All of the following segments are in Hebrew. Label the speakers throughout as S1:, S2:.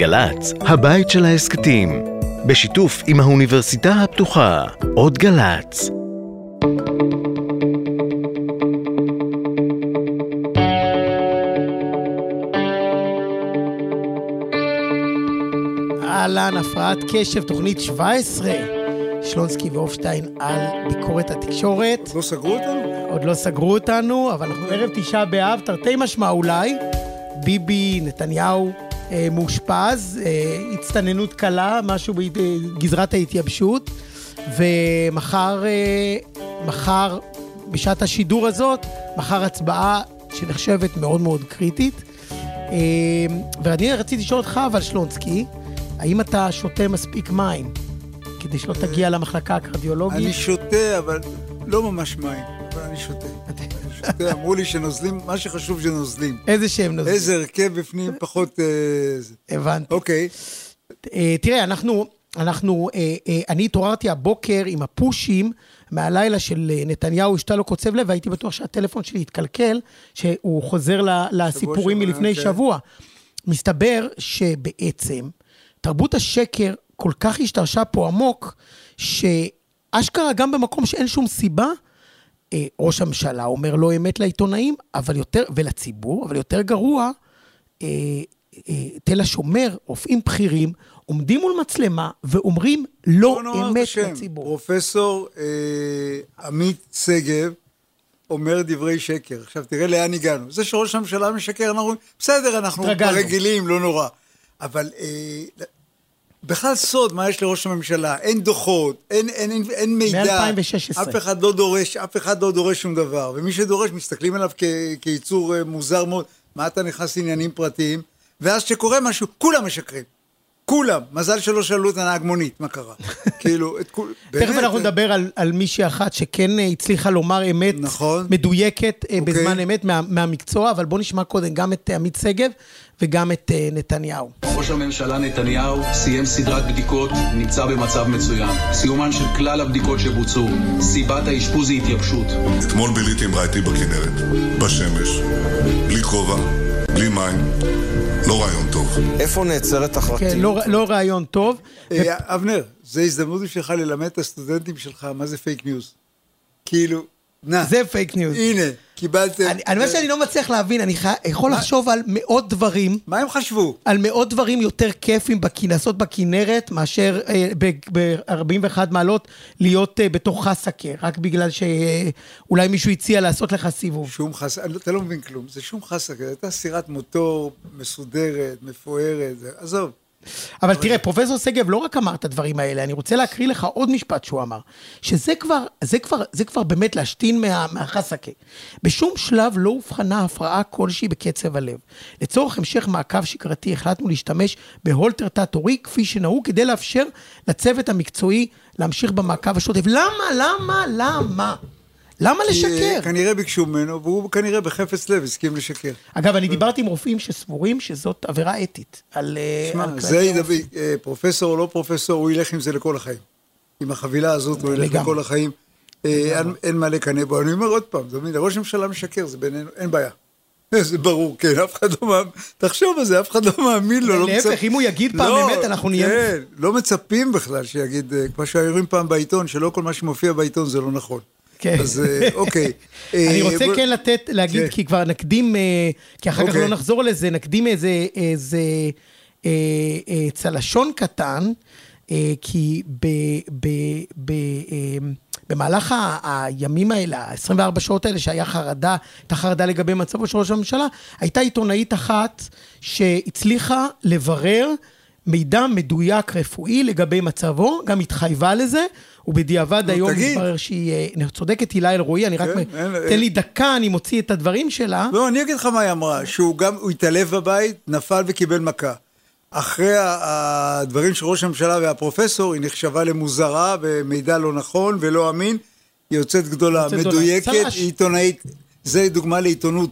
S1: גל"צ, הבית של ההסכתים, בשיתוף עם האוניברסיטה הפתוחה, עוד גל"צ.
S2: אהלן, הפרעת קשב, תוכנית 17. שלונסקי והופשטיין על ביקורת התקשורת.
S3: לא סגרו אותנו?
S2: עוד לא סגרו אותנו, אבל אנחנו ערב תשעה באב, תרתי משמע אולי. ביבי נתניהו מאושפז, אה, הצטננות קלה, משהו בגזרת ההתייבשות, ומחר, אה, מחר, בשעת השידור הזאת, מחר הצבעה שנחשבת מאוד מאוד קריטית. אה, ואני רציתי לשאול אותך, אבל שלונסקי, האם אתה שותה מספיק מים? כדי שלא תגיע למחלקה הקרדיולוגית?
S3: אני שותה, אבל לא ממש מים, אבל אני שותה. אמרו לי שנוזלים, מה שחשוב שנוזלים.
S2: איזה שהם נוזלים.
S3: איזה הרכב בפנים פחות... אה.
S2: הבנתי.
S3: אוקיי.
S2: אה, תראה, אנחנו, אנחנו, אה, אני התעוררתי הבוקר עם הפושים מהלילה של נתניהו, אשתה לא קוצב לב, והייתי בטוח שהטלפון שלי התקלקל, שהוא חוזר לסיפורים מלפני
S3: כן.
S2: שבוע. מסתבר שבעצם תרבות השקר כל כך השתרשה פה עמוק, שאשכרה גם במקום שאין שום סיבה, ראש הממשלה אומר לא אמת לעיתונאים, אבל יותר, ולציבור, אבל יותר גרוע, אה, אה, תל השומר, רופאים בכירים, עומדים מול מצלמה ואומרים לא אמת. לציבור.
S3: פרופסור אה, עמית שגב אומר דברי שקר. עכשיו, תראה לאן הגענו. זה שראש הממשלה משקר, אנחנו אומרים, בסדר, אנחנו. רגילים, לא נורא. אבל אה, בכלל סוד מה יש לראש הממשלה, אין דוחות, אין, אין, אין, אין מידע.
S2: מ-2016.
S3: אף אחד לא דורש, אף אחד לא דורש שום דבר. ומי שדורש, מסתכלים עליו כ, כיצור אה, מוזר מאוד. מה אתה נכנס לעניינים פרטיים? ואז כשקורה משהו, כולם משקרים. כולם. מזל שלא שאלו את הנהג מונית, מה קרה. כאילו, את כול...
S2: תכף אנחנו
S3: אה,
S2: נדבר על, על מישהי אחת שכן אה, הצליחה לומר אמת
S3: נכון.
S2: מדויקת אה,
S3: אוקיי.
S2: בזמן אמת מה, מהמקצוע, אבל בואו נשמע קודם גם את עמית שגב וגם את נתניהו.
S4: ראש הממשלה נתניהו סיים סדרת בדיקות, נמצא במצב מצוין. סיומן של כלל הבדיקות שבוצעו. סיבת האשפוז היא התייבשות.
S5: אתמול ביליתי עם רעייתי בכנרת, בשמש, בלי כובע, בלי מים. לא רעיון טוב.
S6: איפה נעצרת החלטים?
S2: כן, לא, לא רעיון טוב.
S3: אה, אבנר, זו הזדמנות בשבילך ללמד את הסטודנטים שלך מה זה fake news. כאילו, נא,
S2: זה fake news.
S3: הנה, קיבלתם.
S2: אני אומר שאני לא מצליח להבין, אני יכול לחשוב על מאות דברים,
S3: מה הם חשבו?
S2: על מאות דברים יותר כיפים בכ- לעשות בכנרת, מאשר ב-41 מעלות להיות אה, בתוך חסקה, רק בגלל שאולי מישהו הציע לעשות לך סיבוב.
S3: שום חס... אתה לא מבין כלום, זה שום זו הייתה סירת מוטור מסודרת, מפוארת, עזוב.
S2: אבל תראה, פרופסור שגב לא רק אמר את הדברים האלה, אני רוצה להקריא לך עוד משפט שהוא אמר, שזה כבר, זה כבר, זה כבר באמת להשתין מה, מהחסקה. בשום שלב לא אובחנה הפרעה כלשהי בקצב הלב. לצורך המשך מעקב שגרתי החלטנו להשתמש בהולטר תת-עורי, כפי שנהוג, כדי לאפשר לצוות המקצועי להמשיך במעקב השוטף. למה, למה, למה? למה
S3: כי,
S2: לשקר?
S3: אה, כנראה ביקשו ממנו, והוא כנראה בחפץ לב הסכים לשקר.
S2: אגב, אני דיברתי עם רופאים שסבורים שזאת עבירה אתית. על... אה,
S3: שמע, זה ידבר, אה, פרופסור או לא פרופסור, הוא ילך עם זה לכל החיים. עם החבילה הזאת הוא ילך. לכל החיים. אה, אין- מה לקנא בו. אני אומר עוד פעם, אתה מבין, ראש הממשלה משקר, זה בינינו, אין בעיה. זה ברור, כן, אף אחד לא מאמין, תחשוב על זה, אף אחד לא מאמין לו. לא
S2: להפך, אם הוא יגיד פעם
S3: לא,
S2: אמת, אנחנו נהיה-
S3: כן, לא מצפים בכלל שיגיד, כמו שהיו פעם בעיתון, שלא כל מה שמופיע בעיתון זה לא נכון.
S2: כן.
S3: אז אה, אוקיי.
S2: אני
S3: אה,
S2: רוצה כן לתת, להגיד,
S3: כן.
S2: כי כבר נקדים, אה, כי אחר כך
S3: אוקיי.
S2: לא נחזור לזה, נקדים איזה, צלשון קטן, כי ב, ב, ב, במהלך הימים האלה, ה-24 שעות האלה שהיה חרדה, הייתה חרדה לגבי מצבו של ראש הממשלה, הייתה עיתונאית אחת שהצליחה לברר מידע מדויק רפואי לגבי מצבו, גם התחייבה לזה, ובדיעבד
S3: נו,
S2: היום
S3: תגיד.
S2: מתברר שהיא אה, צודקת, הילה אלרועי, אני רק...
S3: כן,
S2: מ-
S3: אין-
S2: תן לי דקה, אני מוציא את הדברים שלה.
S3: לא, אני אגיד לך מה היא אמרה, שהוא גם, הוא התעלף בבית, נפל וקיבל מכה. אחרי הדברים של ראש הממשלה והפרופסור, היא נחשבה למוזרה ומידע לא נכון ולא אמין. היא יוצאת גדולה,
S2: יוצאת גדולה.
S3: מדויקת,
S2: צל"ש.
S3: היא עיתונאית. זה דוגמה לעיתונות.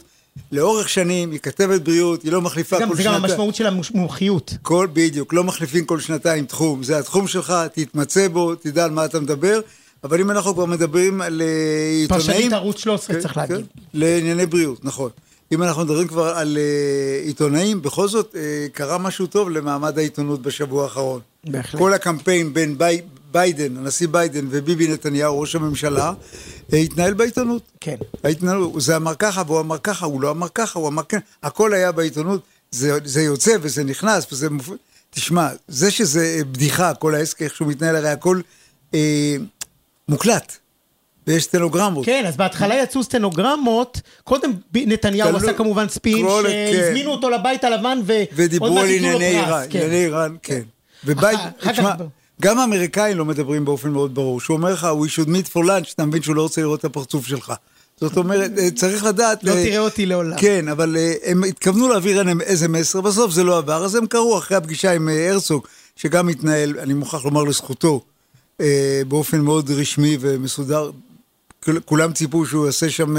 S3: לאורך שנים, היא כתבת בריאות, היא לא מחליפה כל
S2: זה גם
S3: שנתיים.
S2: המשמעות של המומחיות.
S3: כל, בדיוק, לא מחליפים כל שנתיים תחום. זה התחום שלך, תתמצא בו, תדע על מה אתה מדבר. אבל אם אנחנו כבר מדברים על אה, עיתונאים...
S2: פרשנית ערוץ 13,
S3: כן,
S2: צריך
S3: כן,
S2: להגיד.
S3: לענייני בריאות, נכון. אם אנחנו מדברים כבר על אה, עיתונאים, בכל זאת אה, קרה משהו טוב למעמד העיתונות בשבוע האחרון.
S2: בהחלט.
S3: כל הקמפיין בין בי, ביידן, הנשיא ביידן וביבי נתניהו, ראש הממשלה, אה, התנהל בעיתונות.
S2: כן.
S3: ההתנהלות, זה אמר ככה והוא אמר ככה, הוא לא אמר ככה, הוא אמר כן, הכל היה בעיתונות, זה, זה יוצא וזה נכנס וזה מופ... תשמע, זה שזה בדיחה, כל העסק, איך שהוא מתנהל, הרי הכל אה, מוקלט, ויש סטנוגרמות.
S2: כן, אז בהתחלה יצאו סטנוגרמות, קודם נתניהו עשה כמובן ספין, שהזמינו אותו לבית הלבן, ועוד
S3: ודיברו
S2: מעט
S3: על
S2: ייתנו לו פרס,
S3: איראן,
S2: כן.
S3: ענייני איראן, כן. וביידן,
S2: אחר כך-
S3: תשמע, גם האמריקאים לא מדברים באופן מאוד ברור, שהוא אומר לך, we should meet for lunch, אתה מבין שהוא לא רוצה לראות את הפרצוף שלך. זאת אומרת, אה, צריך לדעת...
S2: לא
S3: אה,
S2: תראה אותי לעולם.
S3: כן, אבל אה, הם התכוונו להעביר איזה מסר, בסוף זה לא עבר, אז הם קראו אחרי הפגישה עם הרצוג, שגם התנהל, אני מוכרח לומר לזכותו, באופן מאוד רשמי ומסודר. כול- כולם ציפו שהוא יעשה שם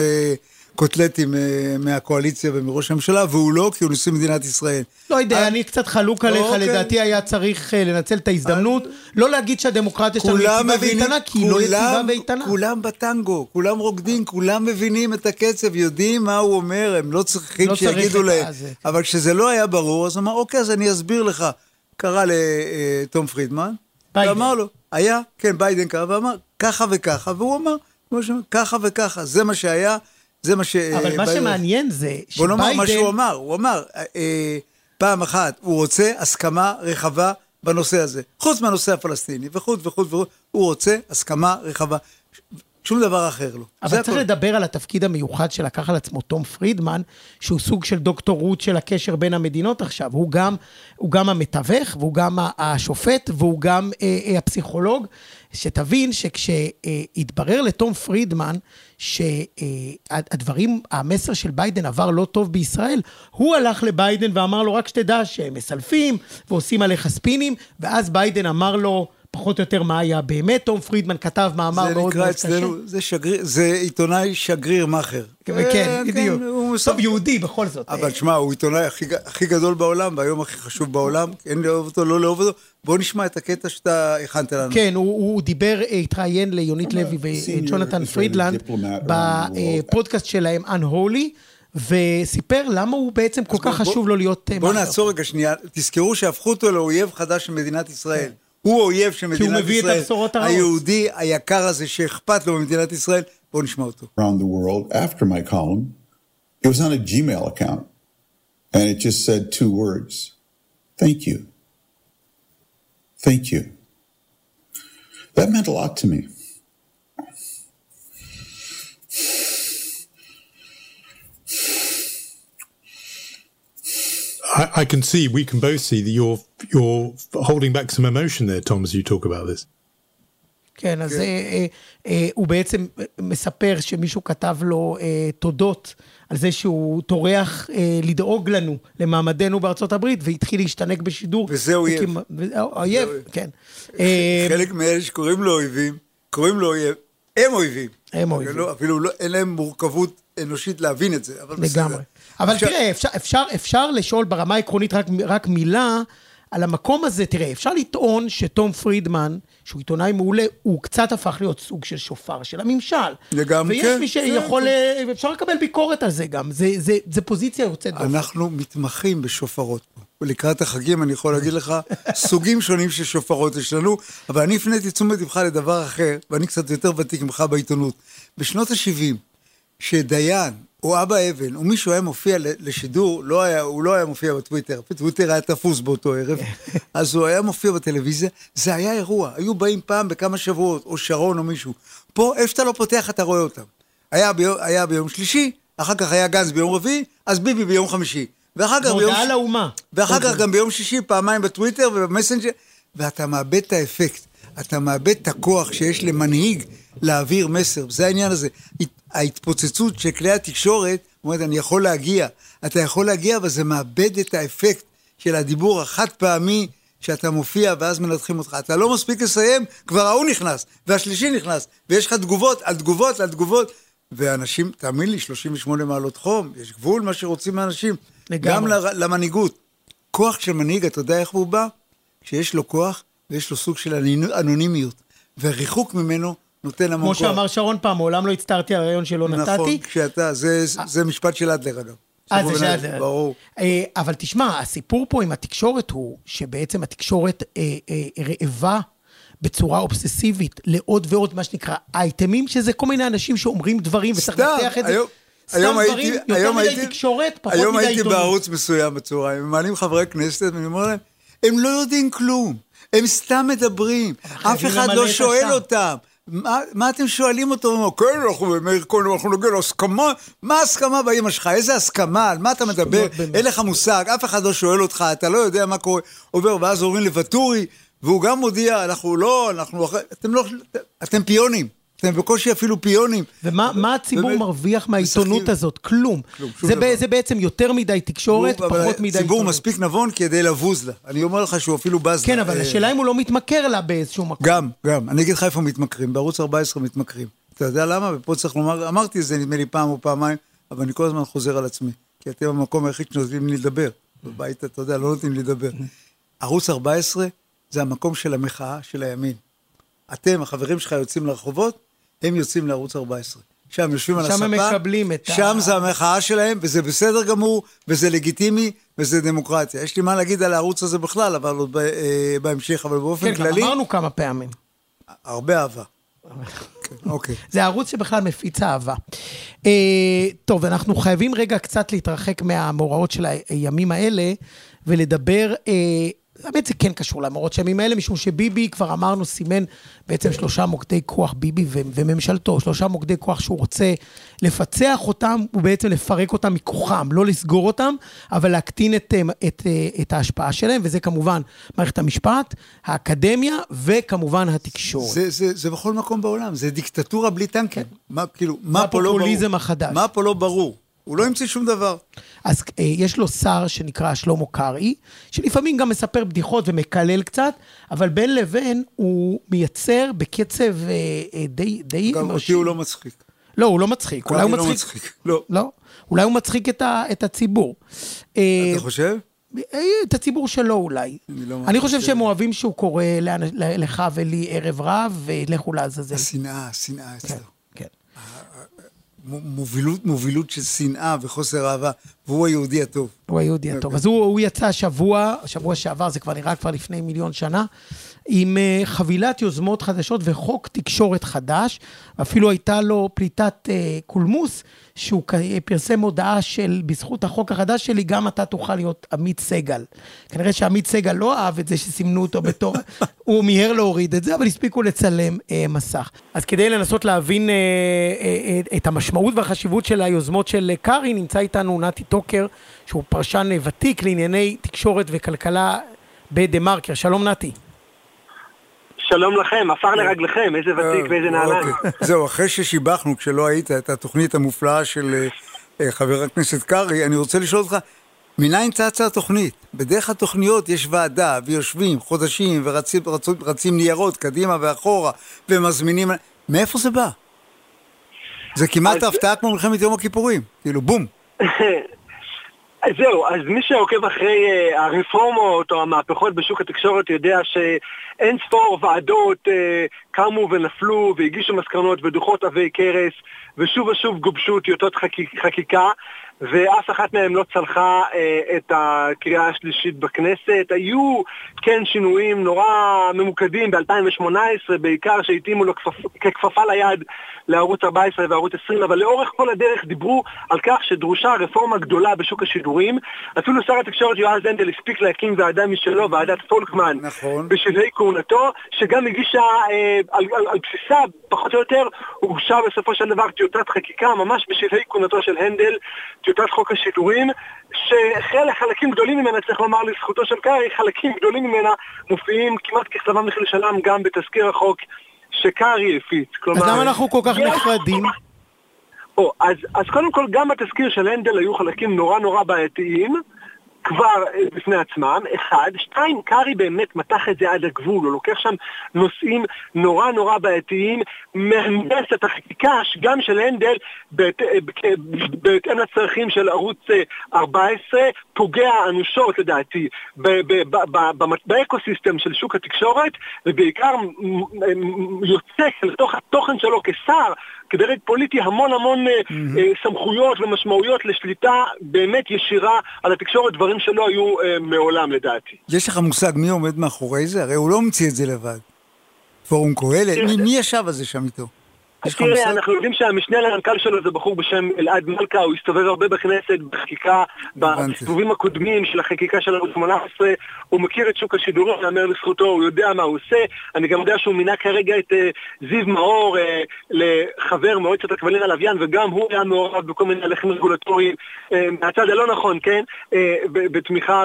S3: קוטלטים אה, מהקואליציה ומראש הממשלה, והוא לא, כי הוא נשיא מדינת ישראל.
S2: לא יודע,
S3: אה,
S2: אני קצת חלוק עליך,
S3: אוקיי.
S2: לדעתי היה צריך אה, לנצל את ההזדמנות, לא להגיד שהדמוקרטיה שלנו יציבה ואיתנה, כי היא לא יציבה ואיתנה.
S3: כולם בטנגו, כולם רוקדים, כולם מבינים את הקצב, יודעים מה הוא אומר, הם לא צריכים
S2: לא
S3: שיגידו להם.
S2: הזה.
S3: אבל כשזה לא היה ברור, אז הוא אמר, אוקיי, אז אני אסביר לך. קרא לתום פרידמן,
S2: ביידן.
S3: ואמר לו, היה, כן, ביידן קרא, ואמר, ככה וככה, והוא אמר, ככה וככה, זה מה שהיה, זה מה ש...
S2: אבל מה
S3: ביידן-
S2: שמעניין זה
S3: בוא נאמר מה שהוא
S2: שביידן,
S3: אמר, הוא אמר, אה, אה, פעם אחת, הוא רוצה הסכמה רחבה בנושא הזה. חוץ מהנושא הפלסטיני, וחוץ וחוץ וחוץ, הוא רוצה הסכמה רחבה. שום דבר אחר לא.
S2: אבל צריך
S3: הכל.
S2: לדבר על התפקיד המיוחד שלקח על עצמו תום פרידמן, שהוא סוג של דוקטור רות של הקשר בין המדינות עכשיו. הוא גם, הוא גם המתווך, והוא גם השופט, והוא גם אה, אה, הפסיכולוג. שתבין שכשהתברר לתום פרידמן שהדברים, המסר של ביידן עבר לא טוב בישראל, הוא הלך לביידן ואמר לו, רק שתדע שהם מסלפים ועושים עליך ספינים, ואז ביידן אמר לו, פחות או יותר מה היה באמת, תום פרידמן כתב מאמר
S3: זה
S2: מאוד
S3: נקרא
S2: מאוד קשה.
S3: אצלנו, זה שגריר, זה עיתונאי שגריר מאכר.
S2: כן,
S3: אה,
S2: בדיוק.
S3: הוא
S2: טוב, יהודי בכל זאת.
S3: אבל שמע, הוא עיתונאי הכי, הכי גדול בעולם, והיום הכי חשוב בעולם, אין לאהוב אותו, לא לאהוב אותו. בוא נשמע את הקטע שאתה הכנת לנו.
S2: כן, הוא, הוא דיבר, אה, התראיין ליונית לוי וג'ונתן פרידלנד בפודקאסט שלהם, Unholy, וסיפר למה הוא בעצם כל כך חשוב לו להיות... אה,
S3: בוא
S2: מאכער.
S3: נעצור רגע שנייה, תזכרו שהפכו אותו לאויב חדש של מדינת ישראל. הוא אויב של מדינת ישראל.
S2: כן. מביא את הבשורות הרעות.
S3: היהודי היקר הזה שאכפת לו ממדינת ישראל, בואו נשמע אותו.
S6: around the world after my column. It was on a Gmail account, and it just said two words Thank you. Thank you. That meant a lot to me.
S7: I, I can see, we can both see that you're you're holding back some emotion there, Tom, as you talk about this.
S2: כן, אז אה, אה, אה, הוא בעצם מספר שמישהו כתב לו אה, תודות על זה שהוא טורח אה, לדאוג לנו, למעמדנו בארצות הברית, והתחיל להשתנק בשידור.
S3: וזה אויב.
S2: אויב, כן. אה,
S3: חלק מאלה שקוראים לו אויבים, קוראים לו אויב, הם אויבים.
S2: הם אויבים.
S3: לא, אפילו לא, אין להם מורכבות אנושית להבין את זה, אבל בסדר.
S2: לגמרי. אבל
S3: עכשיו-
S2: תראה, אפשר, אפשר, אפשר לשאול ברמה העקרונית רק, רק מילה על המקום הזה. תראה, אפשר לטעון שתום פרידמן, שהוא עיתונאי מעולה, הוא קצת הפך להיות סוג של שופר של הממשל.
S3: לגמרי,
S2: ויש
S3: כן,
S2: מי שיכול, אה, אפשר לקבל ביקורת על זה גם. זה, זה, זה פוזיציה יוצאת דופן.
S3: אנחנו מתמחים בשופרות פה. ולקראת החגים אני יכול להגיד לך, סוגים שונים של שופרות יש לנו, אבל אני הפניתי תשומת לבך לדבר אחר, ואני קצת יותר ותיק ממך בעיתונות. בשנות ה-70, שדיין או אבא אבן או מישהו היה מופיע לשידור, לא היה, הוא לא היה מופיע בטוויטר, בטוויטר היה תפוס באותו ערב, אז הוא היה מופיע בטלוויזיה, זה היה אירוע, היו באים פעם בכמה שבועות, או שרון או מישהו. פה, איפה שאתה לא פותח אתה רואה אותם. היה ביום, היה ביום שלישי, אחר כך היה גנץ ביום רביעי, אז ביבי ביום חמישי. ואחר כך ביום...
S2: הודעה לאומה.
S3: ואחר כך גם ביום שישי פעמיים בטוויטר ובמסנג'ר, ואתה מאבד את האפקט, אתה מאבד את הכוח שיש למנהיג להעביר מסר, זה העניין הזה. הת- ההתפוצצות של כלי התקשורת, אומרת, אני יכול להגיע, אתה יכול להגיע, אבל זה מאבד את האפקט של הדיבור החד פעמי, שאתה מופיע ואז מנתחים אותך. אתה לא מספיק לסיים, כבר ההוא נכנס, והשלישי נכנס, ויש לך תגובות על תגובות על תגובות. ואנשים, תאמין לי, 38 מעלות חום, יש גבול מה שרוצים מאנשים.
S2: לגמרי.
S3: גם למנהיגות. כוח של מנהיג, אתה יודע איך הוא בא? כשיש לו כוח ויש לו סוג של אנונימיות. וריחוק ממנו נותן המון
S2: כמו
S3: כוח.
S2: שאמר שרון פעם, מעולם לא הצטערתי על הרעיון שלא
S3: נכון,
S2: נתתי.
S3: כשאתה, זה, זה משפט של אדלר אגב.
S2: אה, זה
S3: הכוונה-
S2: שאת-
S3: ברור.
S2: אה, אבל תשמע, הסיפור פה עם התקשורת הוא שבעצם התקשורת אה, אה, רעבה בצורה אובססיבית לעוד ועוד, מה שנקרא, אייטמים, שזה כל מיני אנשים שאומרים דברים וצריך
S3: סתם,
S2: לנתח את זה.
S3: היום-
S2: סתם
S3: היום
S2: דברים,
S3: הייתי,
S2: יותר
S3: היום
S2: מדי
S3: הייתי,
S2: תקשורת, פחות
S3: היום
S2: מדי
S3: הייתי
S2: עיתונות.
S3: בערוץ מסוים בצהריים, הם מעלים חברי כנסת, ואני אומר להם, הם לא יודעים כלום, הם סתם מדברים, אף אחד לא שואל. אותם. מה, מה אתם שואלים אותו? הוא אומר, כן, אנחנו במאיר כהן, אנחנו נגיע להסכמה. מה הסכמה באמא שלך? איזה הסכמה? על מה אתה מדבר? אין לך מושג, אף אחד לא שואל אותך, אתה לא יודע מה קורה. עובר, ואז אומרים לוואטורי, והוא גם מודיע, אנחנו לא, אנחנו... אחרי-" אתם לא... אתם פיונים. אתם בקושי אפילו פיונים.
S2: ומה מה הציבור מרוויח מהעיתונות. הזאת? כלום.
S3: כלום,
S2: זה. ב- זה בעצם יותר מדי תקשורת,
S3: הוא- אבל
S2: פחות מדי עיתונות.
S3: מספיק נבון כדי לבוז לה. אני אומר לך שהוא אפילו בז לה.
S2: כן, אבל
S3: אה,
S2: השאלה אם הוא לא מתמכר לה באיזשהו מקום.
S3: גם, גם. אני אגיד לך איפה מתמכרים, בערוץ 14 מתמכרים. אתה יודע למה? ופה צריך לומר, אמרתי את זה נדמה לי פעם או פעמיים, אבל אני כל הזמן חוזר על עצמי. כי אתם המקום היחיד שנותנים לי לדבר. בבית, אתה יודע, לא נותנים לי לדבר. ערוץ 14 זה המקום של המחאה של הימין. אתם, החברים שלך יוצאים לרחובות, הם יוצאים לערוץ 14. שם יושבים על
S2: שם
S3: הספה,
S2: הם מקבלים את ה-
S3: שם זה המחאה שלהם, וזה בסדר גמור, וזה לגיטימי, וזה דמוקרטיה. יש לי מה להגיד על הערוץ הזה בכלל, אבל עוד אה, בהמשך, אבל באופן
S2: כן,
S3: כללי,
S2: אמרנו כמה פעמים.
S3: הרבה אהבה. כן, אוקיי.
S2: זה ערוץ שבכלל מפיץ אהבה. אה, טוב, אנחנו חייבים רגע קצת להתרחק מהמאורעות של הימים האלה, ולדבר, אה, האמת זה כן קשור למאורעות של הימים האלה, משום שביבי, כבר אמרנו, סימן בעצם שלושה מוקדי כוח, ביבי ו- וממשלתו, שלושה מוקדי כוח שהוא רוצה לפצח אותם, ובעצם לפרק אותם מכוחם, לא לסגור אותם, אבל להקטין את, אה, את, אה, את ההשפעה שלהם, וזה כמובן מערכת המשפט, האקדמיה, וכמובן התקשורת.
S3: זה, זה, זה בכל מקום בעולם, זה דיקטטורה בלי טנקים. מה, כאילו, מה פה לא ברור?
S2: הפופוליזם החדש.
S3: מה פה לא ברור? הוא לא המציא שום דבר.
S2: אז אה, יש לו שר שנקרא שלמה קרעי, שלפעמים גם מספר בדיחות ומקלל קצת, אבל בין לבין הוא מייצר בקצב אה, אה, די... די
S3: גם אותי. הוא לא מצחיק.
S2: לא, הוא לא מצחיק. אולי הוא
S3: לא
S2: מצחיק.
S3: מצחיק. לא.
S2: לא. אולי הוא מצחיק את, ה, את הציבור. אה,
S3: אתה חושב?
S2: אה, את הציבור שלו אולי.
S3: אני לא
S2: אני חושב. שהם אוהבים שהוא קורא לך ולי ערב רב, ולכו לעזאזל.
S3: השנאה, השנאה אצלו.
S2: כן.
S3: מובילות, מובילות של שנאה וחוסר אהבה, והוא היהודי הטוב.
S2: הוא היהודי הטוב. אז הוא, הוא יצא השבוע, השבוע שעבר, זה כבר נראה כבר לפני מיליון שנה, עם uh, חבילת יוזמות חדשות וחוק תקשורת חדש. אפילו הייתה לו פליטת uh, קולמוס, שהוא כ- פרסם הודעה של, בזכות החוק החדש שלי, גם אתה תוכל להיות עמית סגל. כנראה שעמית סגל לא אהב את זה שסימנו אותו בתור, הוא מיהר להוריד את זה, אבל הספיקו לצלם מסך. אז כדי לנסות להבין את המשמעות והחשיבות של היוזמות של קרעי, נמצא איתנו נתי טוקר, שהוא פרשן ותיק לענייני תקשורת וכלכלה בדה מרקר. שלום נתי.
S8: שלום לכם, עפר לרגליכם, איזה ותיק ואיזה נעליים.
S3: אוקיי. זהו, אחרי ששיבחנו, כשלא היית, את התוכנית המופלאה של אה, אה, חבר הכנסת קרעי, אני רוצה לשאול אותך, מניין צצה התוכנית? בדרך התוכניות יש ועדה, ויושבים חודשים, ורצים רצו, רצים ניירות קדימה ואחורה, ומזמינים... מאיפה זה בא? זה כמעט
S8: אז-
S3: הפתעה כמו מלחמת יום הכיפורים, כאילו בום.
S8: זהו, אז מי שעוקב אחרי uh, הרפורמות או המהפכות בשוק התקשורת יודע שאין ספור ועדות uh, קמו ונפלו והגישו מסקנות ודוחות עבי כרס ושוב ושוב גובשו טיוטות חקיק, חקיקה ואף אחת מהן לא צלחה uh, את הקריאה השלישית בכנסת. היו כן שינויים נורא ממוקדים ב-2018 בעיקר שהתאימו לו כפפ, ככפפה ליד לערוץ 14 וערוץ 20, אבל לאורך כל הדרך דיברו על כך שדרושה רפורמה גדולה בשוק השידורים. אפילו שר התקשורת יועז הנדל הספיק להקים ועדה משלו, ועדת פולקמן,
S3: נכון.
S8: בשלהי כהונתו, שגם הגישה, אה, על, על, על בסיסה, פחות או יותר, הוגשה בסופו של דבר טיוטת חקיקה, ממש בשלהי כהונתו של הנדל, טיוטת חוק השידורים, שחלק, חלקים גדולים ממנה, צריך לומר לזכותו של קרעי, חלקים גדולים ממנה מופיעים כמעט ככתבם וכלשונם גם בתזכיר החוק שקרעי הפיץ. כלומר,
S2: אז למה אנחנו כל כך נחרדים?
S8: או, אז, אז קודם כל, גם בתזכיר של הנדל היו חלקים נורא נורא בעייתיים, כבר אה, בפני עצמם, אחד. שתיים, קרעי באמת מתח את זה עד הגבול, הוא לוקח שם נושאים נורא נורא בעייתיים, מהנדס את החקיקה גם של הנדל אה, בכ- בהתאם לצרכים של ערוץ אה, 14, פוגע אנושות לדעתי באקוסיסטם של שוק התקשורת, ובעיקר יוצק לתוך התוכן שלו כשר כדרג פוליטי המון המון mm-hmm. סמכויות ומשמעויות לשליטה באמת ישירה על התקשורת, דברים שלא היו מעולם לדעתי.
S3: יש לך מושג מי עומד מאחורי זה? הרי הוא לא המציא את זה לבד. פורום קהלת? מי, מי ישב על זה שם איתו?
S8: תראה, אנחנו יודעים שהמשנה למנכ"ל שלו זה בחור בשם אלעד מלכה, הוא הסתובב הרבה בכנסת, בחקיקה, בסיבובים הקודמים של החקיקה של ערוץ 18, הוא מכיר את שוק השידורים, יאמר לזכותו, הוא יודע מה הוא עושה, אני גם יודע שהוא מינה כרגע את uh, זיו מאור uh, לחבר מועצת הכבלים הלוויין, וגם הוא היה מעורב בכל מיני הליכים רגולטוריים uh, מהצד הלא נכון, כן? Uh, בתמיכה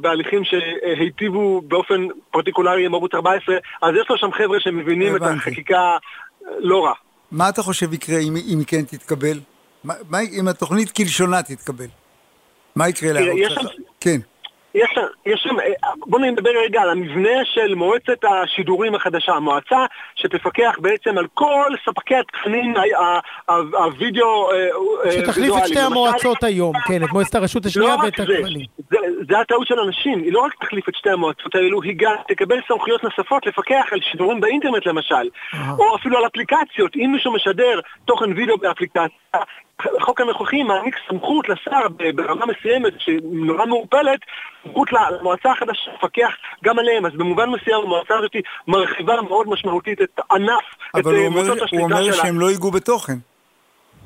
S8: בהליכים שהיטיבו באופן פרטיקולרי עם ערוץ 14, אז יש לו שם חבר'ה שמבינים את החקיקה לא רע.
S3: מה אתה חושב יקרה אם, אם היא כן תתקבל? מה, מה, אם התוכנית כלשונה תתקבל? מה יקרה לערוץ?
S8: שם...
S3: כן.
S8: יש, יש שם, בואו נדבר רגע על המבנה של מועצת השידורים החדשה, המועצה שתפקח בעצם על כל ספקי התכנים, הווידאו
S2: אה, אה, שתחליף את שתי המועצות היום, כן, את מועצת הרשות השנייה
S8: לא
S2: ואת הכבלים.
S8: זה, זה הטעות של אנשים, היא לא רק תחליף את שתי המועצות האלו, היא גם תקבל סמכויות נוספות לפקח על שידורים באינטרנט למשל, או אפילו על אפליקציות, אם מישהו משדר תוכן וידאו באפליקציה, החוק הנוכחי מעניק סמכות לשר ברמה מסוימת, שנורא מעורפלת, סמכות למועצה החדשה לפקח גם עליהם. אז במובן מסוים המועצה הזאת מרחיבה מאוד משמעותית את ענף, את
S3: מועצות השליטה שלה. אבל הוא אומר שהם לא ייגעו בתוכן.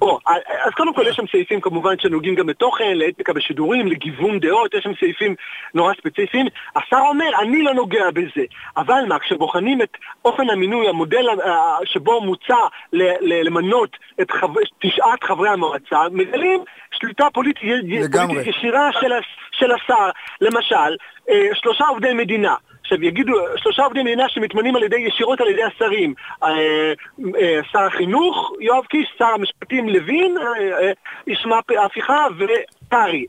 S8: או, אז קודם כל יש שם סעיפים כמובן שנוגעים גם בתוכן, לאתיקה בשידורים, לגיוון דעות, יש שם סעיפים נורא ספציפיים. השר אומר, אני לא נוגע בזה. אבל מה, כשבוחנים את אופן המינוי, המודל שבו מוצע למנות את חו... תשעת חברי המועצה, מגלים שליטה פוליטית, פוליטית ישירה של, של השר. למשל, אה, שלושה עובדי מדינה. עכשיו יגידו, שלושה עובדי מדינה שמתמנים על ידי, ישירות על ידי השרים. אה, אה, שר החינוך, יואב קיש, שר המשפטים לוין, אה, ישמע הפיכה וטרי.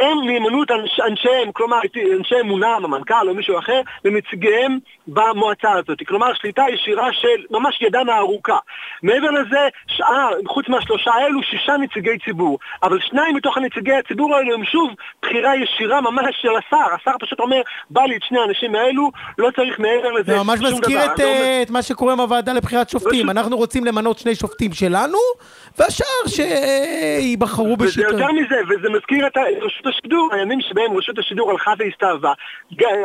S8: הם נאמנות אנשיהם, כלומר אנשי אמונם, המנכ"ל או מישהו אחר, לנציגיהם במועצה הזאת. כלומר שליטה ישירה של ממש ידם הארוכה. מעבר לזה, שאר, חוץ מהשלושה האלו, שישה נציגי ציבור. אבל שניים מתוך הנציגי הציבור האלו הם שוב בחירה ישירה ממש של השר. השר פשוט אומר, בא לי את שני האנשים האלו, לא צריך מעבר לזה
S2: שום דבר. זה ממש מזכיר את, לא... את מה שקורה עם הוועדה לבחירת שופטים. לא אנחנו רוצים למנות שני שופטים שלנו, והשאר שייבחרו בשיטה.
S8: וזה יותר מזה, וזה מזכיר את רשות השידור, הימים שבהם רשות השידור הלכה והסתאבה,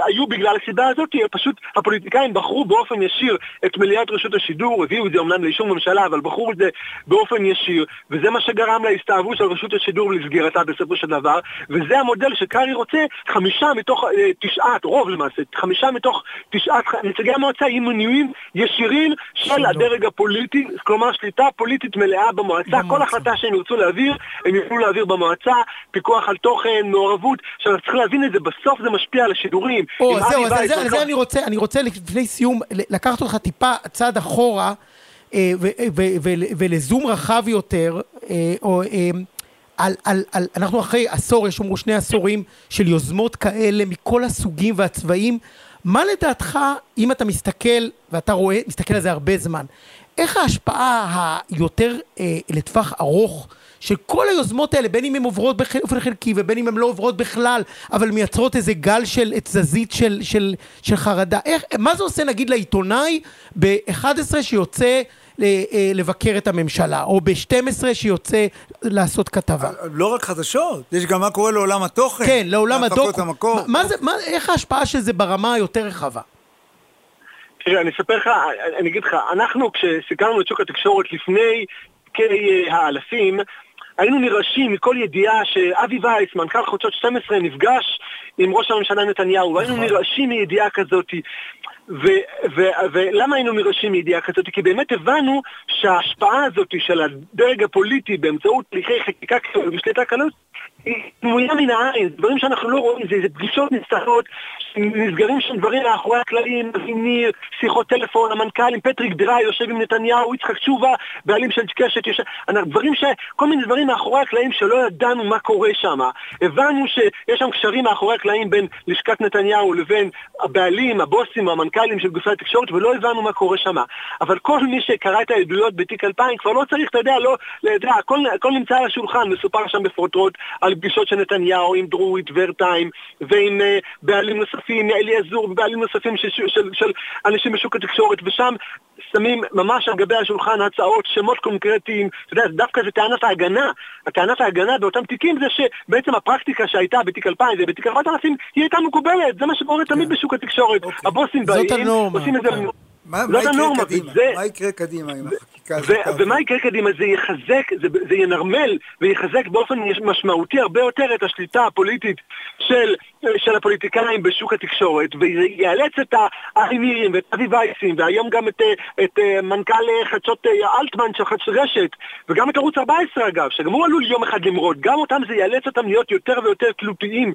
S8: היו בגלל הסיבה הזאת, פשוט הפוליטיקאים בחרו באופן ישיר את מליאת רשות השידור, הביאו את זה אומנם לאישור ממשלה, אבל בחרו את זה באופן ישיר, וזה מה שגרם להסתאבות של רשות השידור ולסגירתה בסופו של דבר, וזה המודל שקארי רוצה, חמישה מתוך אה, תשעת, רוב למעשה, חמישה מתוך תשעת נציגי המועצה יהיו מנויים ישירים של הדרג הפוליטי, כלומר שליטה פוליטית מלאה במועצה, כל החלטה שהם ירצו להעביר, הם יוכלו להעביר במועצה, פיקוח על תוכן, מעורבות, עכשיו צריך להבין את זה, בסוף זה משפיע על השידורים.
S2: או, זהו, אז זה, זה אני רוצה, אני רוצה לפני סיום לקחת אותך טיפה צעד אחורה אה, ולזום רחב יותר, אה, או... אה, על, על, על, אנחנו אחרי עשור, יש לנו שני עשורים של יוזמות כאלה מכל הסוגים והצבעים. מה לדעתך, אם אתה מסתכל, ואתה רואה, מסתכל על זה הרבה זמן, איך ההשפעה היותר אה, לטווח ארוך של כל היוזמות האלה, בין אם הן עוברות באופן חלקי ובין אם הן לא עוברות בכלל, אבל מייצרות איזה גל של תזזית של, של, של חרדה. איך, מה זה עושה נגיד לעיתונאי ב-11 שיוצא אה, לבקר את הממשלה, או ב-12 שיוצא לעשות כתבה.
S3: לא רק חדשות, יש גם מה קורה לעולם התוכן.
S2: כן, לעולם הדוק. מה, מה זה, מה, איך ההשפעה של זה ברמה היותר רחבה?
S8: תראה, אני אספר לך, אני אגיד לך, אנחנו כשסיכמנו את שוק התקשורת לפני כאלפים, היינו נרעשים מכל ידיעה שאבי וייס, מנכ"ל חודשות 12, נפגש עם ראש הממשלה נתניהו, והיינו נכון. נרעשים מידיעה כזאת. ולמה היינו נרעשים מידיעה כזאת? כי באמת הבנו שההשפעה הזאת של הדרג הפוליטי באמצעות תהליכי חקיקה ושליטה קלות היא דמויה מן העין, דברים שאנחנו לא רואים, זה, זה פגישות נסתרות, נסגרים שם דברים מאחורי הקלעים, ניר, שיחות טלפון, המנכ"לים, פטריק דראי יושב עם נתניהו, יצחק תשובה, בעלים של קשת, יושב, דברים ש... כל מיני דברים מאחורי הקלעים שלא ידענו מה קורה שם. הבנו שיש שם קשרים מאחורי הקלעים בין לשכת נתניהו לבין הבעלים, הבוסים, המנכ"לים של גופי התקשורת, ולא הבנו מה קורה שם. אבל כל מי שקרא את העדויות בתיק 2000 כבר לא צריך, אתה יודע, לא, אתה יודע, הכל, הכל נמצא על השולחן, מסופר שם בפרוטרוט על פגישות של נתניהו עם דרורית ורטיים ועם uh, בעלים נוספים. נוספים, אלי עזור ובעלים נוספים של, של, של, של אנשים בשוק התקשורת, ושם שמים ממש על גבי השולחן הצעות, שמות קונקרטיים, אתה יודע, דווקא זה טענת ההגנה. הטענת ההגנה באותם תיקים זה שבעצם הפרקטיקה שהייתה בתיק 2000 ובתיק 4000 היא הייתה מקובלת, זה מה שקורה תמיד בשוק התקשורת.
S3: אוקיי.
S8: הבוסים באים, עושים את זה...
S3: מה
S8: זאת
S3: מה יקרה
S8: הנורמה,
S3: קדימה?
S8: וזה-
S3: מה יקרה קדימה עם החקיקה הזאת?
S8: ומה יקרה קדימה? זה יחזק, זה, זה ינרמל ויחזק באופן משמעותי הרבה יותר את השליטה הפוליטית של, של הפוליטיקאים בשוק התקשורת, ויאלץ את הארי נירים ואת אבי וייסים, והיום גם את, אה, את אה, מנכ"ל אה, חדשות אלטמן של חדש רשת, וגם את ערוץ 14 אגב, שגם הוא עלול יום אחד למרוד, גם אותם זה יאלץ אותם להיות יותר ויותר תלותיים,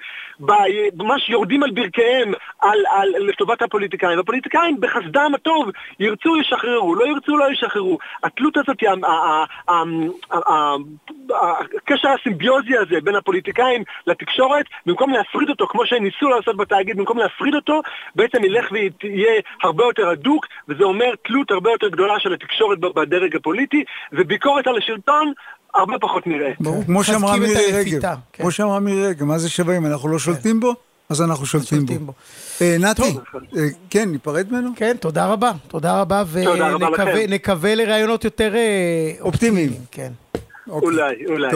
S8: ממש יורדים על ברכיהם על, על, לטובת הפוליטיקאים. והפוליטיקאים בחסדם הטוב ירצו ישחררו, לא ירצו לא ישחררו. התלות הזאת, הקשר הסימביוזי הזה בין הפוליטיקאים לתקשורת, במקום להפריד אותו, כמו שהם ניסו לעשות בתאגיד, במקום להפריד אותו, בעצם ילך ויהיה הרבה יותר הדוק, וזה אומר תלות הרבה יותר גדולה של התקשורת בדרג הפוליטי, וביקורת על השלטון הרבה פחות נראה.
S3: ברור, כמו שאמרה מירי רגב,
S2: כן.
S3: כמו שאמרה מירי רגב, מה זה שווה אם אנחנו לא שולטים בו? אז אנחנו שולטים בו. אה, נתי. אה, כן, ניפרד ממנו?
S2: כן, תודה רבה. תודה רבה, ונקווה לרעיונות יותר אה,
S3: אופטימיים.
S2: כן.
S3: אוקיי.
S8: אולי, אולי.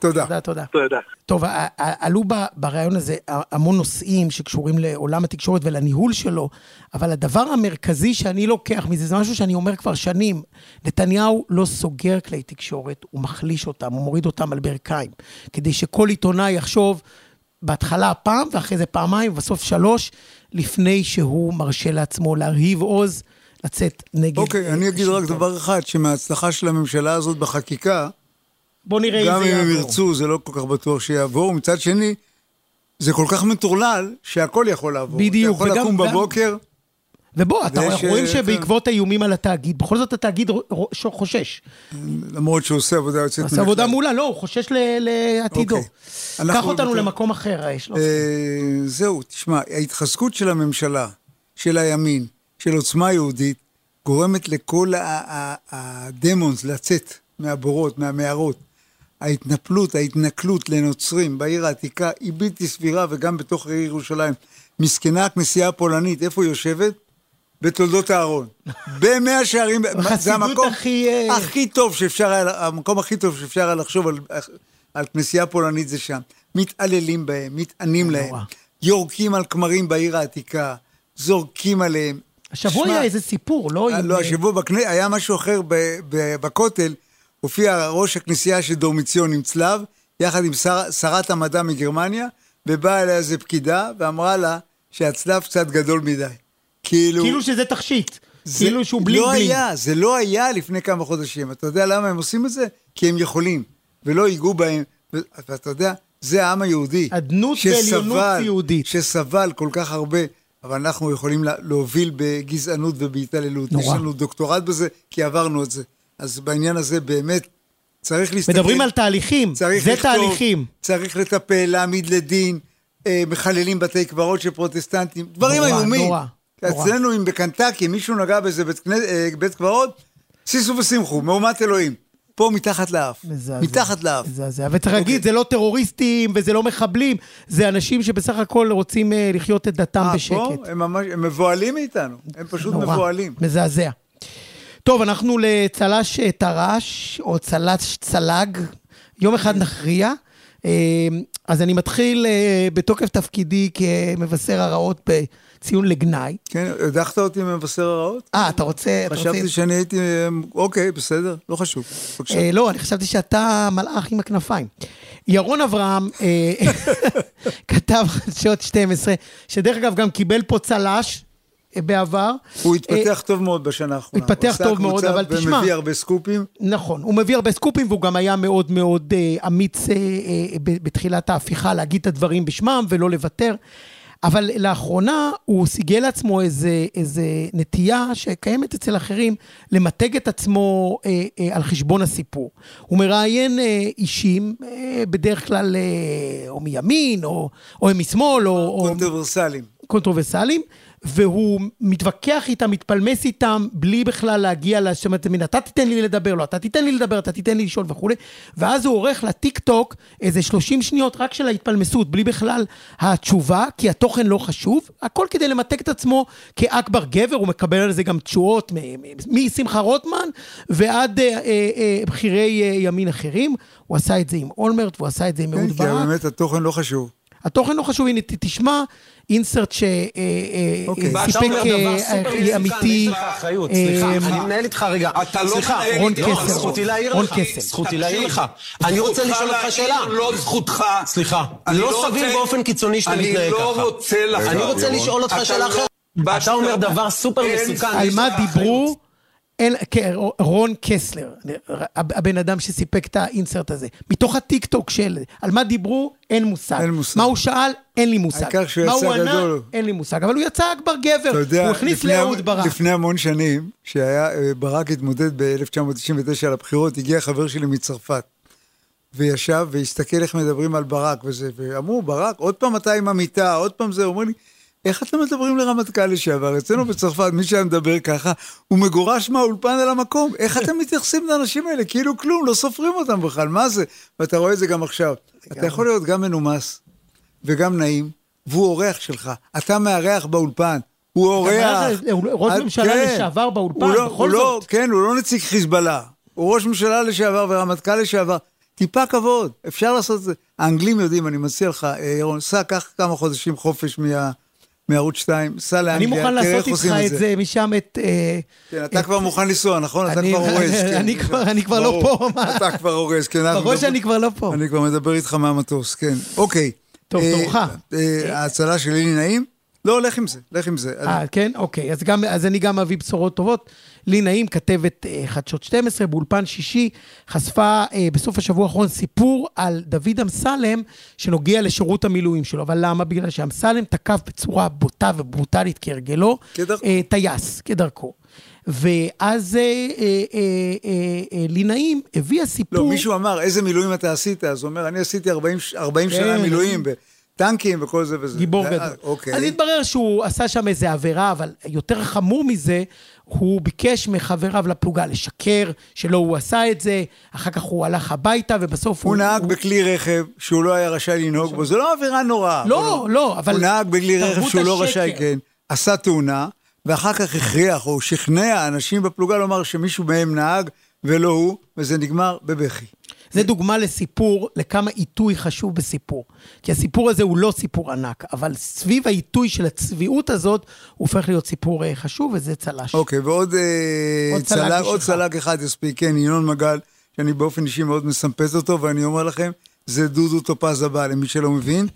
S3: תודה.
S2: תודה, תודה.
S8: תודה.
S2: טוב, עלו בריאיון הזה המון נושאים שקשורים לעולם התקשורת ולניהול שלו, אבל הדבר המרכזי שאני לוקח מזה, זה משהו שאני אומר כבר שנים, נתניהו לא סוגר כלי תקשורת, הוא מחליש אותם, הוא מוריד אותם על ברכיים, כדי שכל עיתונאי יחשוב בהתחלה פעם, ואחרי זה פעמיים, ובסוף שלוש, לפני שהוא מרשה לעצמו להרהיב עוז, לצאת נגד...
S3: אוקיי, אני אגיד רק
S2: השלטון.
S3: דבר אחד, שמההצלחה של הממשלה הזאת בחקיקה,
S2: בוא נראה אם
S3: גם
S2: זה
S3: אם הם
S2: יעבור.
S3: ירצו, זה לא כל כך בטוח שיעבור. מצד שני, זה כל כך מטורלל, שהכל יכול לעבור.
S2: בדיוק,
S3: אתה יכול
S2: וגם-
S3: לקום
S2: גם-
S3: בבוקר,
S2: ובוא, אתה אנחנו רואים
S3: אה,
S2: שבעקבות האיומים על התאגיד, בכל זאת התאגיד חושש.
S3: למרות שהוא עושה עבודה יוצאת
S2: הוא עושה עבודה מעולה, לא, הוא חושש לעתידו.
S3: אוקיי.
S2: קח אותנו למקום אחר, יש לו.
S3: אה, זהו, תשמע, ההתחזקות של הממשלה, של הימין, של עוצמה יהודית, גורמת לכל הדמונס לצאת מהבורות, מהמערות. ההתנפלות, ההתנכלות לנוצרים בעיר העתיקה היא בלתי סבירה, וגם בתוך העיר ירושלים. מסכנה הכנסייה הפולנית, איפה היא יושבת? בתולדות אהרון. במאה שערים, זה המקום
S2: הכי, אה,
S3: הכי טוב שאפשר היה, המקום הכי טוב שאפשר היה לחשוב על, על כנסייה פולנית זה שם. מתעללים בהם, מתענים להם. יורקים על כמרים בעיר העתיקה, זורקים עליהם.
S2: השבוע
S3: שמע,
S2: היה איזה סיפור, לא?
S3: אה, לא,
S2: אה,
S3: השבוע בכנ... היה משהו אחר ב... ב... בכותל, הופיע ראש הכנסייה של דורמיציון עם צלב, יחד עם שר... שרת המדע מגרמניה, ובאה אליה איזה פקידה, ואמרה לה שהצלב קצת גדול מדי. כאילו...
S2: כאילו שזה תכשיט.
S3: זה
S2: כאילו שהוא בלינג
S3: לא
S2: בלינג.
S3: היה, זה לא היה לפני כמה חודשים. אתה יודע למה הם עושים את זה? כי הם יכולים, ולא ייגעו בהם. ואתה יודע, זה העם היהודי.
S2: אדנות ועליונות יהודית.
S3: שסבל כל כך הרבה, אבל אנחנו יכולים לה- להוביל בגזענות ובהתעללות.
S2: נורא.
S3: יש לנו דוקטורט בזה, כי עברנו את זה. אז בעניין הזה באמת צריך להסתכל...
S2: מדברים על תהליכים, זה
S3: לכתוב,
S2: תהליכים.
S3: צריך לטפל, להעמיד לדין, אה, מחללים בתי קברות של פרוטסטנטים, דברים איומים.
S2: נורא, נורא.
S3: אצלנו, אם בקנטקי מישהו נגע באיזה בית, אה, בית קברות, שישו ושמחו, מהומת אלוהים. פה מתחת לאף.
S2: מזעזע.
S3: מתחת לאף.
S2: מזעזע. וצריך להגיד, זה לא טרוריסטים וזה לא מחבלים, זה אנשים שבסך הכל רוצים אה, לחיות את דתם
S3: אה,
S2: בשקט.
S3: פה הם ממש, הם מבוהלים מאיתנו. הם פשוט
S2: נורא.
S3: מבוהלים.
S2: מזעזע. טוב, אנחנו לצל"ש אה, טר"ש, או צל"ש צל"ג, יום אחד נכריע. אה, אז אני מתחיל אה, בתוקף תפקידי כמבשר הרעות בציון לגנאי.
S3: כן, הדחת אותי ממבשר הרעות?
S2: אה, אתה רוצה... אתה
S3: חשבתי
S2: רוצה...
S3: שאני הייתי... אוקיי, בסדר, לא חשוב. בבקשה.
S2: אה, לא, אני חשבתי שאתה מלאך עם הכנפיים. ירון אברהם כתב חדשות 12, שדרך אגב גם קיבל פה צל"ש בעבר.
S3: הוא
S2: אה,
S3: התפתח טוב מאוד בשנה האחרונה.
S2: התפתח
S3: הוא עשה
S2: טוב מאוד,
S3: קבוצה
S2: אבל תשמע-
S3: ומביא הרבה סקופים.
S2: נכון, הוא מביא הרבה סקופים והוא גם היה מאוד מאוד אה, אמיץ אה, אה, בתחילת ההפיכה להגיד את הדברים בשמם ולא לוותר. אבל לאחרונה הוא סיגל לעצמו איזה, איזה נטייה שקיימת אצל אחרים למתג את עצמו אה, אה, על חשבון הסיפור. הוא מראיין אה, אישים, אה, בדרך כלל אה, או מימין או, או משמאל או... או
S3: קונטרוברסליים.
S2: והוא מתווכח איתם, מתפלמס איתם, בלי בכלל להגיע, ל- זאת אומרת, מן, אתה תיתן לי לדבר, לא, אתה תיתן לי לדבר, אתה תיתן לי לשאול וכולי, ואז הוא עורך לטיק טוק איזה 30 שניות רק של ההתפלמסות, בלי בכלל התשובה, כי התוכן לא חשוב, הכל כדי למתג את עצמו כאכבר גבר, הוא מקבל על זה גם תשואות משמחה רוטמן ועד אה, אה, אה, בכירי אה, ימין אחרים, הוא עשה את זה עם אולמרט, והוא עשה את זה עם
S3: כן,
S2: אהוד
S3: כי
S2: ברק.
S3: באמת התוכן לא חשוב.
S2: התוכן לא חשוב, הנה, תשמע אינסרט
S3: אוקיי.
S2: שסיפק
S9: אומר דבר סופר מסוכן,
S2: אמיתי.
S9: יש לך אחריות. סליחה,
S2: אה,
S9: אני מנהל איתך רגע.
S10: אתה לא
S9: סליחה,
S10: מנהל
S2: רון
S10: איתי.
S9: לא,
S2: קסל.
S9: זכותי להעיר
S2: רון
S9: לך. זכותי להעיר לך. אני רוצה לשאול אותך שאלה.
S10: לא זכותך.
S9: סליחה,
S10: אני
S9: לא סביר באופן קיצוני שאתה מתנהג
S10: אני לא
S9: ככה.
S10: רוצה לך.
S9: אני רוצה. לשאול אותך שאלה
S10: לא-
S9: אחרת. אתה אומר דבר סופר מסוכן.
S2: על מה דיברו? אין, כן, רון קסלר, הבן אדם שסיפק את האינסרט הזה. מתוך הטיק טוק של, על מה דיברו? אין מושג.
S3: אין מושג.
S2: מה הוא שאל? אין לי מושג.
S3: העיקר שהוא
S2: מה
S3: יצא
S2: הוא ענה?
S3: גדול.
S2: אין לי מושג. אבל הוא יצא אכבר גבר.
S3: אתה יודע,
S2: הוא הכניס לאהוד ברק.
S3: לפני המון שנים, שהיה, אה, ברק התמודד ב-1999 על הבחירות, הגיע חבר שלי מצרפת. וישב והסתכל איך מדברים על ברק וזה, ואמרו, ברק, עוד פעם אתה עם המיטה, עוד פעם זה, הוא אומר לי, איך אתם מדברים לרמטכ"ל לשעבר? אצלנו בצרפת, מי שהיה מדבר ככה, הוא מגורש מהאולפן על המקום. איך אתם מתייחסים לאנשים האלה? כאילו כלום, לא סופרים אותם בכלל, מה זה? ואתה רואה את זה גם עכשיו. אתה יכול להיות גם מנומס וגם נעים, והוא אורח שלך. אתה מארח באולפן. הוא אורח.
S2: הוא ראש
S3: אז-
S2: ממשלה
S3: כן.
S2: לשעבר באולפן,
S3: לא-
S2: בכל
S3: לא-
S2: זאת.
S3: כן, הוא לא נציג חיזבאללה. הוא ראש ממשלה לשעבר ורמטכ"ל לשעבר. טיפה כבוד, אפשר לעשות את זה. האנגלים יודעים, אני מציע לך, אה, ירון, סע, קח כמה חודשים חופש מה- מערוץ 2, סע
S2: אני
S3: לאנגליה,
S2: מוכן
S3: תראה
S2: לעשות
S3: איך
S2: איתך
S3: עושים
S2: את זה משם את... אה,
S3: כן, אתה
S2: את-
S3: כבר מוכן לנסוע, נכון? אתה
S2: אני-
S3: כבר אורז. כן.
S2: אני כבר- אני לא
S3: ברור.
S2: פה?
S3: אתה כבר אורז, כן. אנחנו
S2: בראש
S3: מדבר-
S2: אני כבר לא פה.
S3: אני כבר מדבר איתך מהמטוס, כן. אוקיי.
S2: טוב,
S3: אה,
S2: תורך.
S3: אה, ההצלה של לילי נעים? לא, לך עם זה, לך עם זה.
S2: אה, כן? אוקיי. אז, גם, אז אני גם אביא בשורות טובות. לי נעים, כתבת אה, חדשות 12, באולפן שישי, חשפה אה, בסוף השבוע האחרון סיפור על דוד אמסלם, שנוגע לשירות המילואים שלו. אבל למה? בגלל שאמסלם תקף בצורה בוטה וברוטלית כהרגלו,
S3: כדרכו.
S2: אה, טייס, כדרכו. ואז אה, אה, אה, אה, אה, לי נעים הביאה סיפור...
S3: לא, מישהו אמר, איזה מילואים אתה עשית? אז הוא אומר, אני עשיתי 40, ש- 40 שנה
S2: כן,
S3: מילואים, בטנקים וכל זה וזה.
S2: גיבור
S3: אה,
S2: גדול.
S3: אוקיי.
S2: אז התברר שהוא עשה שם איזה עבירה, אבל יותר חמור מזה, הוא ביקש מחבריו לפלוגה לשקר, שלא הוא עשה את זה, אחר כך הוא הלך הביתה, ובסוף
S3: הוא נהג בכלי רכב שהוא לא היה רשאי לנהוג בו, זה לא עבירה נוראה.
S2: לא,
S3: אבל
S2: לא, אבל...
S3: הוא נהג בכלי רכב שהוא לא
S2: השקר.
S3: רשאי, כן, עשה תאונה, ואחר כך הכריח או שכנע אנשים בפלוגה לומר שמישהו מהם נהג ולא הוא, וזה נגמר בבכי.
S2: זה דוגמה לסיפור, לכמה עיתוי חשוב בסיפור. כי הסיפור הזה הוא לא סיפור ענק, אבל סביב העיתוי של הצביעות הזאת, הוא הופך להיות סיפור אה, חשוב, וזה צל"ש.
S3: אוקיי, ועוד אה,
S2: עוד צל"ג
S3: צל"ג, עוד. צל"ג אחד יספיק, כן, ינון מגל, שאני באופן אישי מאוד מסמפת אותו, ואני אומר לכם, זה דודו טופז הבא, למי שלא מבין.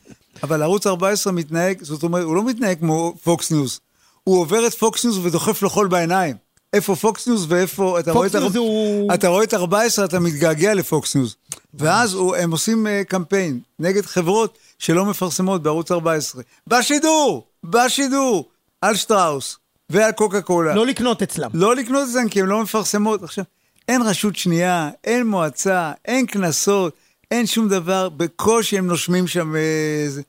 S3: אבל ערוץ 14 מתנהג, זאת אומרת, הוא לא מתנהג כמו פוקס ניוז. הוא עובר את פוקס ניוז ודוחף לו חול בעיניים. איפה פוקס ניוז ואיפה... אתה את
S2: ניוז
S3: הר-
S2: הוא-
S3: אתה רואה את 14, אתה מתגעגע לפוקס ניוז. ואז הוא, הם עושים אה, קמפיין נגד חברות שלא מפרסמות בערוץ 14. בשידור! בשידור! על שטראוס ועל קוקה קולה.
S2: לא לקנות אצלם.
S3: לא לקנות זה כי הן לא מפרסמות. עכשיו, אין רשות שנייה, אין מועצה, אין קנסות, אין שום דבר, בקושי הם נושמים שם. אה, זה,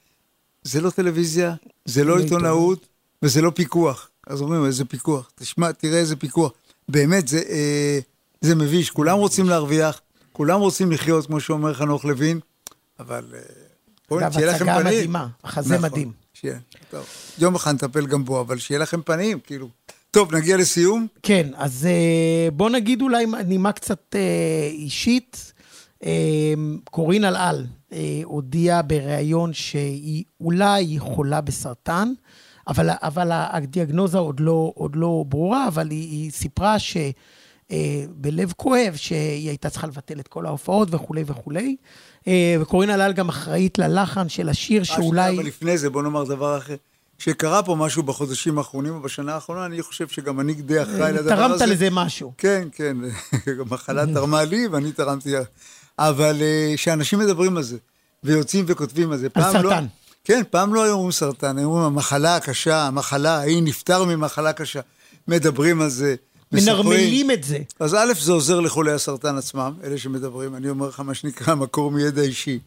S3: זה לא טלוויזיה, זה לא
S2: לא
S3: עיתונאות, וזה לא פיקוח. אז אומרים, איזה פיקוח? תשמע, תראה איזה פיקוח. באמת, זה, אה, זה מביש. כולם רוצים להרוויח, כולם רוצים לחיות, כמו שאומר חנוך לוין, אבל אה, בואו,
S2: אגב,
S3: שיהיה לכם
S2: הצגה
S3: פנים.
S2: מדהימה, החזה מדהים.
S3: שיהיה, טוב. יום אחד נטפל גם בו, אבל שיהיה לכם פנים, כאילו. טוב, נגיע לסיום.
S2: כן, אז אה, בוא נגיד אולי נימה קצת אה, אישית. אה, קורין אלעל אה, הודיעה בריאיון שהיא אולי חולה בסרטן, אבל, אבל הדיאגנוזה עוד לא, עוד לא ברורה, אבל היא, היא סיפרה ש... אה, בלב כואב, שהיא הייתה צריכה לבטל את כל ההופעות וכולי וכולי. אה, וקורין אלעל גם אחראית ללחן של השיר
S3: אה,
S2: שאולי...
S3: אבל לפני זה, בוא נאמר דבר אחר. שקרה פה משהו בחודשים האחרונים או בשנה האחרונה, אני חושב שגם אני די אחראי לדבר הזה.
S2: תרמת לזה משהו.
S3: כן, כן, המחלה תרמה לי ואני תרמתי. אבל שאנשים מדברים על זה, ויוצאים וכותבים על זה.
S2: על
S3: פעם לא-
S2: סרטן.
S3: כן, פעם לא היו אומרים סרטן, היו אומרים המחלה הקשה, המחלה, ההיא נפטר ממחלה קשה. מדברים על זה. מספרים.
S2: מנרמלים את זה.
S3: אז א', זה עוזר לחולי הסרטן עצמם, אלה שמדברים, אני אומר לך מה שנקרא מקור מידע אישי.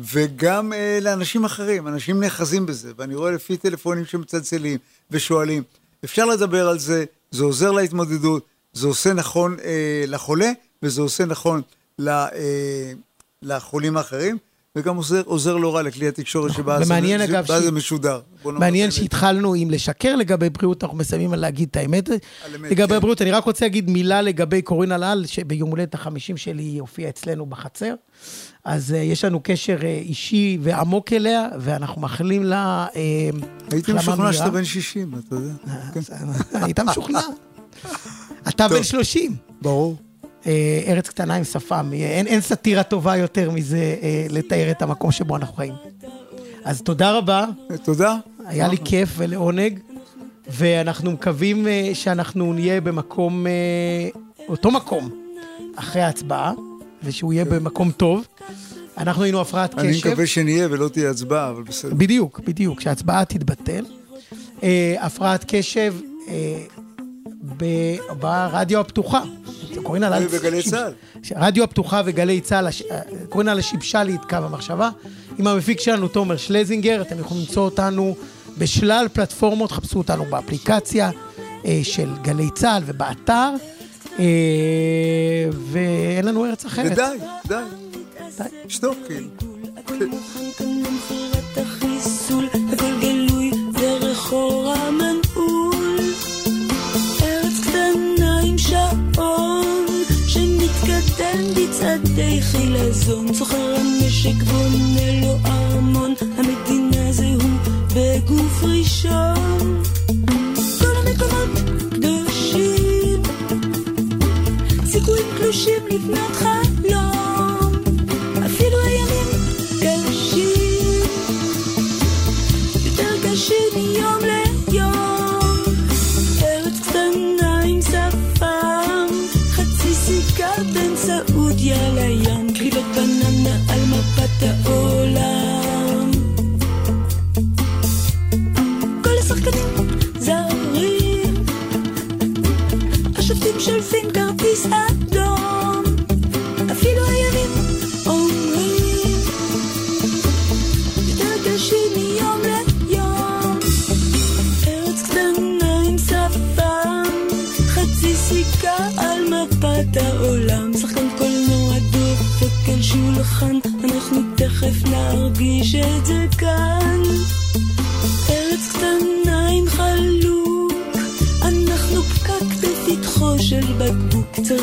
S3: וגם אה, לאנשים אחרים, אנשים נאחזים בזה, ואני רואה לפי טלפונים שמצלצלים ושואלים, אפשר לדבר על זה, זה עוזר להתמודדות, זה עושה נכון אה, לחולה, וזה עושה נכון ל, אה, לחולים האחרים, וגם עוזר, עוזר לא רע לכלי התקשורת שבה זה,
S2: אגב,
S3: שבה
S2: ש-
S3: זה משודר.
S2: מעניין. שהתחלנו עם לשקר לגבי בריאות, אנחנו מסיימים על להגיד את האמת. לגבי
S3: כן.
S2: הבריאות, אני רק רוצה להגיד מילה לגבי קורין אלעל, שביום הולדת החמישים שלי היא הופיעה אצלנו בחצר. אז uh, יש לנו קשר uh, אישי ועמוק אליה, ואנחנו מאחלים לה... Uh,
S3: הייתי משוכנע שאתה בן 60, אתה יודע. כן.
S2: היית משוכנע. אתה בן 30.
S3: ברור.
S2: אה, ארץ קטנה עם שפם, אה, אין, אין סאטירה טובה יותר מזה אה, לתאר את המקום שבו אנחנו חיים. אז תודה רבה,
S3: תודה.
S2: היה לי כיף ולעונג, ואנחנו מקווים אה, שאנחנו נהיה במקום, אה, אותו מקום, אחרי ההצבעה, ושהוא יהיה במקום טוב. אנחנו היינו הפרעת
S3: אני
S2: קשב.
S3: מקווה שנהיה ולא תהיה הצבעה, אבל בסדר.
S2: בדיוק, בדיוק, שההצבעה תתבטל. אה, הפרעת קשב אה, ברדיו הפתוחה. קוראים לה...
S3: בגלי צה"ל.
S2: רדיו הפתוחה וגלי צה"ל, אה, קוראים לה שיבשה לי את קו המחשבה. עם המפיק שלנו, תומר שלזינגר, אתם יכולים למצוא אותנו בשלל פלטפורמות, חפשו אותנו באפליקציה אה, של גלי צה"ל ובאתר, אה, ואין לנו ארץ אחרת.
S3: ודי, די.
S2: די.
S3: שתוק, כאילו.
S10: החיסול, הכל גלוי דרך אור קטנה עם שעון, שמתקדם בצעדי חילזון. זוכר הנשק בונה לו ארמון, המדינה זה הוא בגוף ראשון. כל המקומות קדושים, סיכויים קלושים לבנות חלום.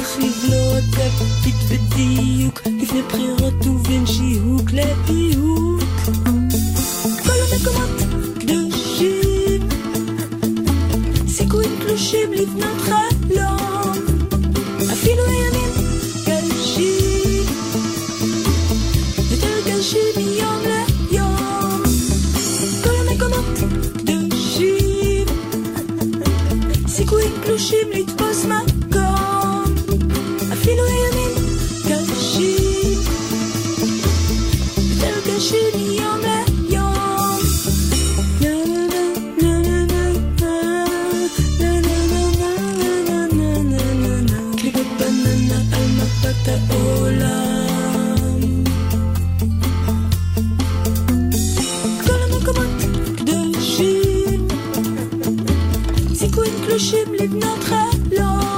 S10: Слухай, внота підведіюк très long.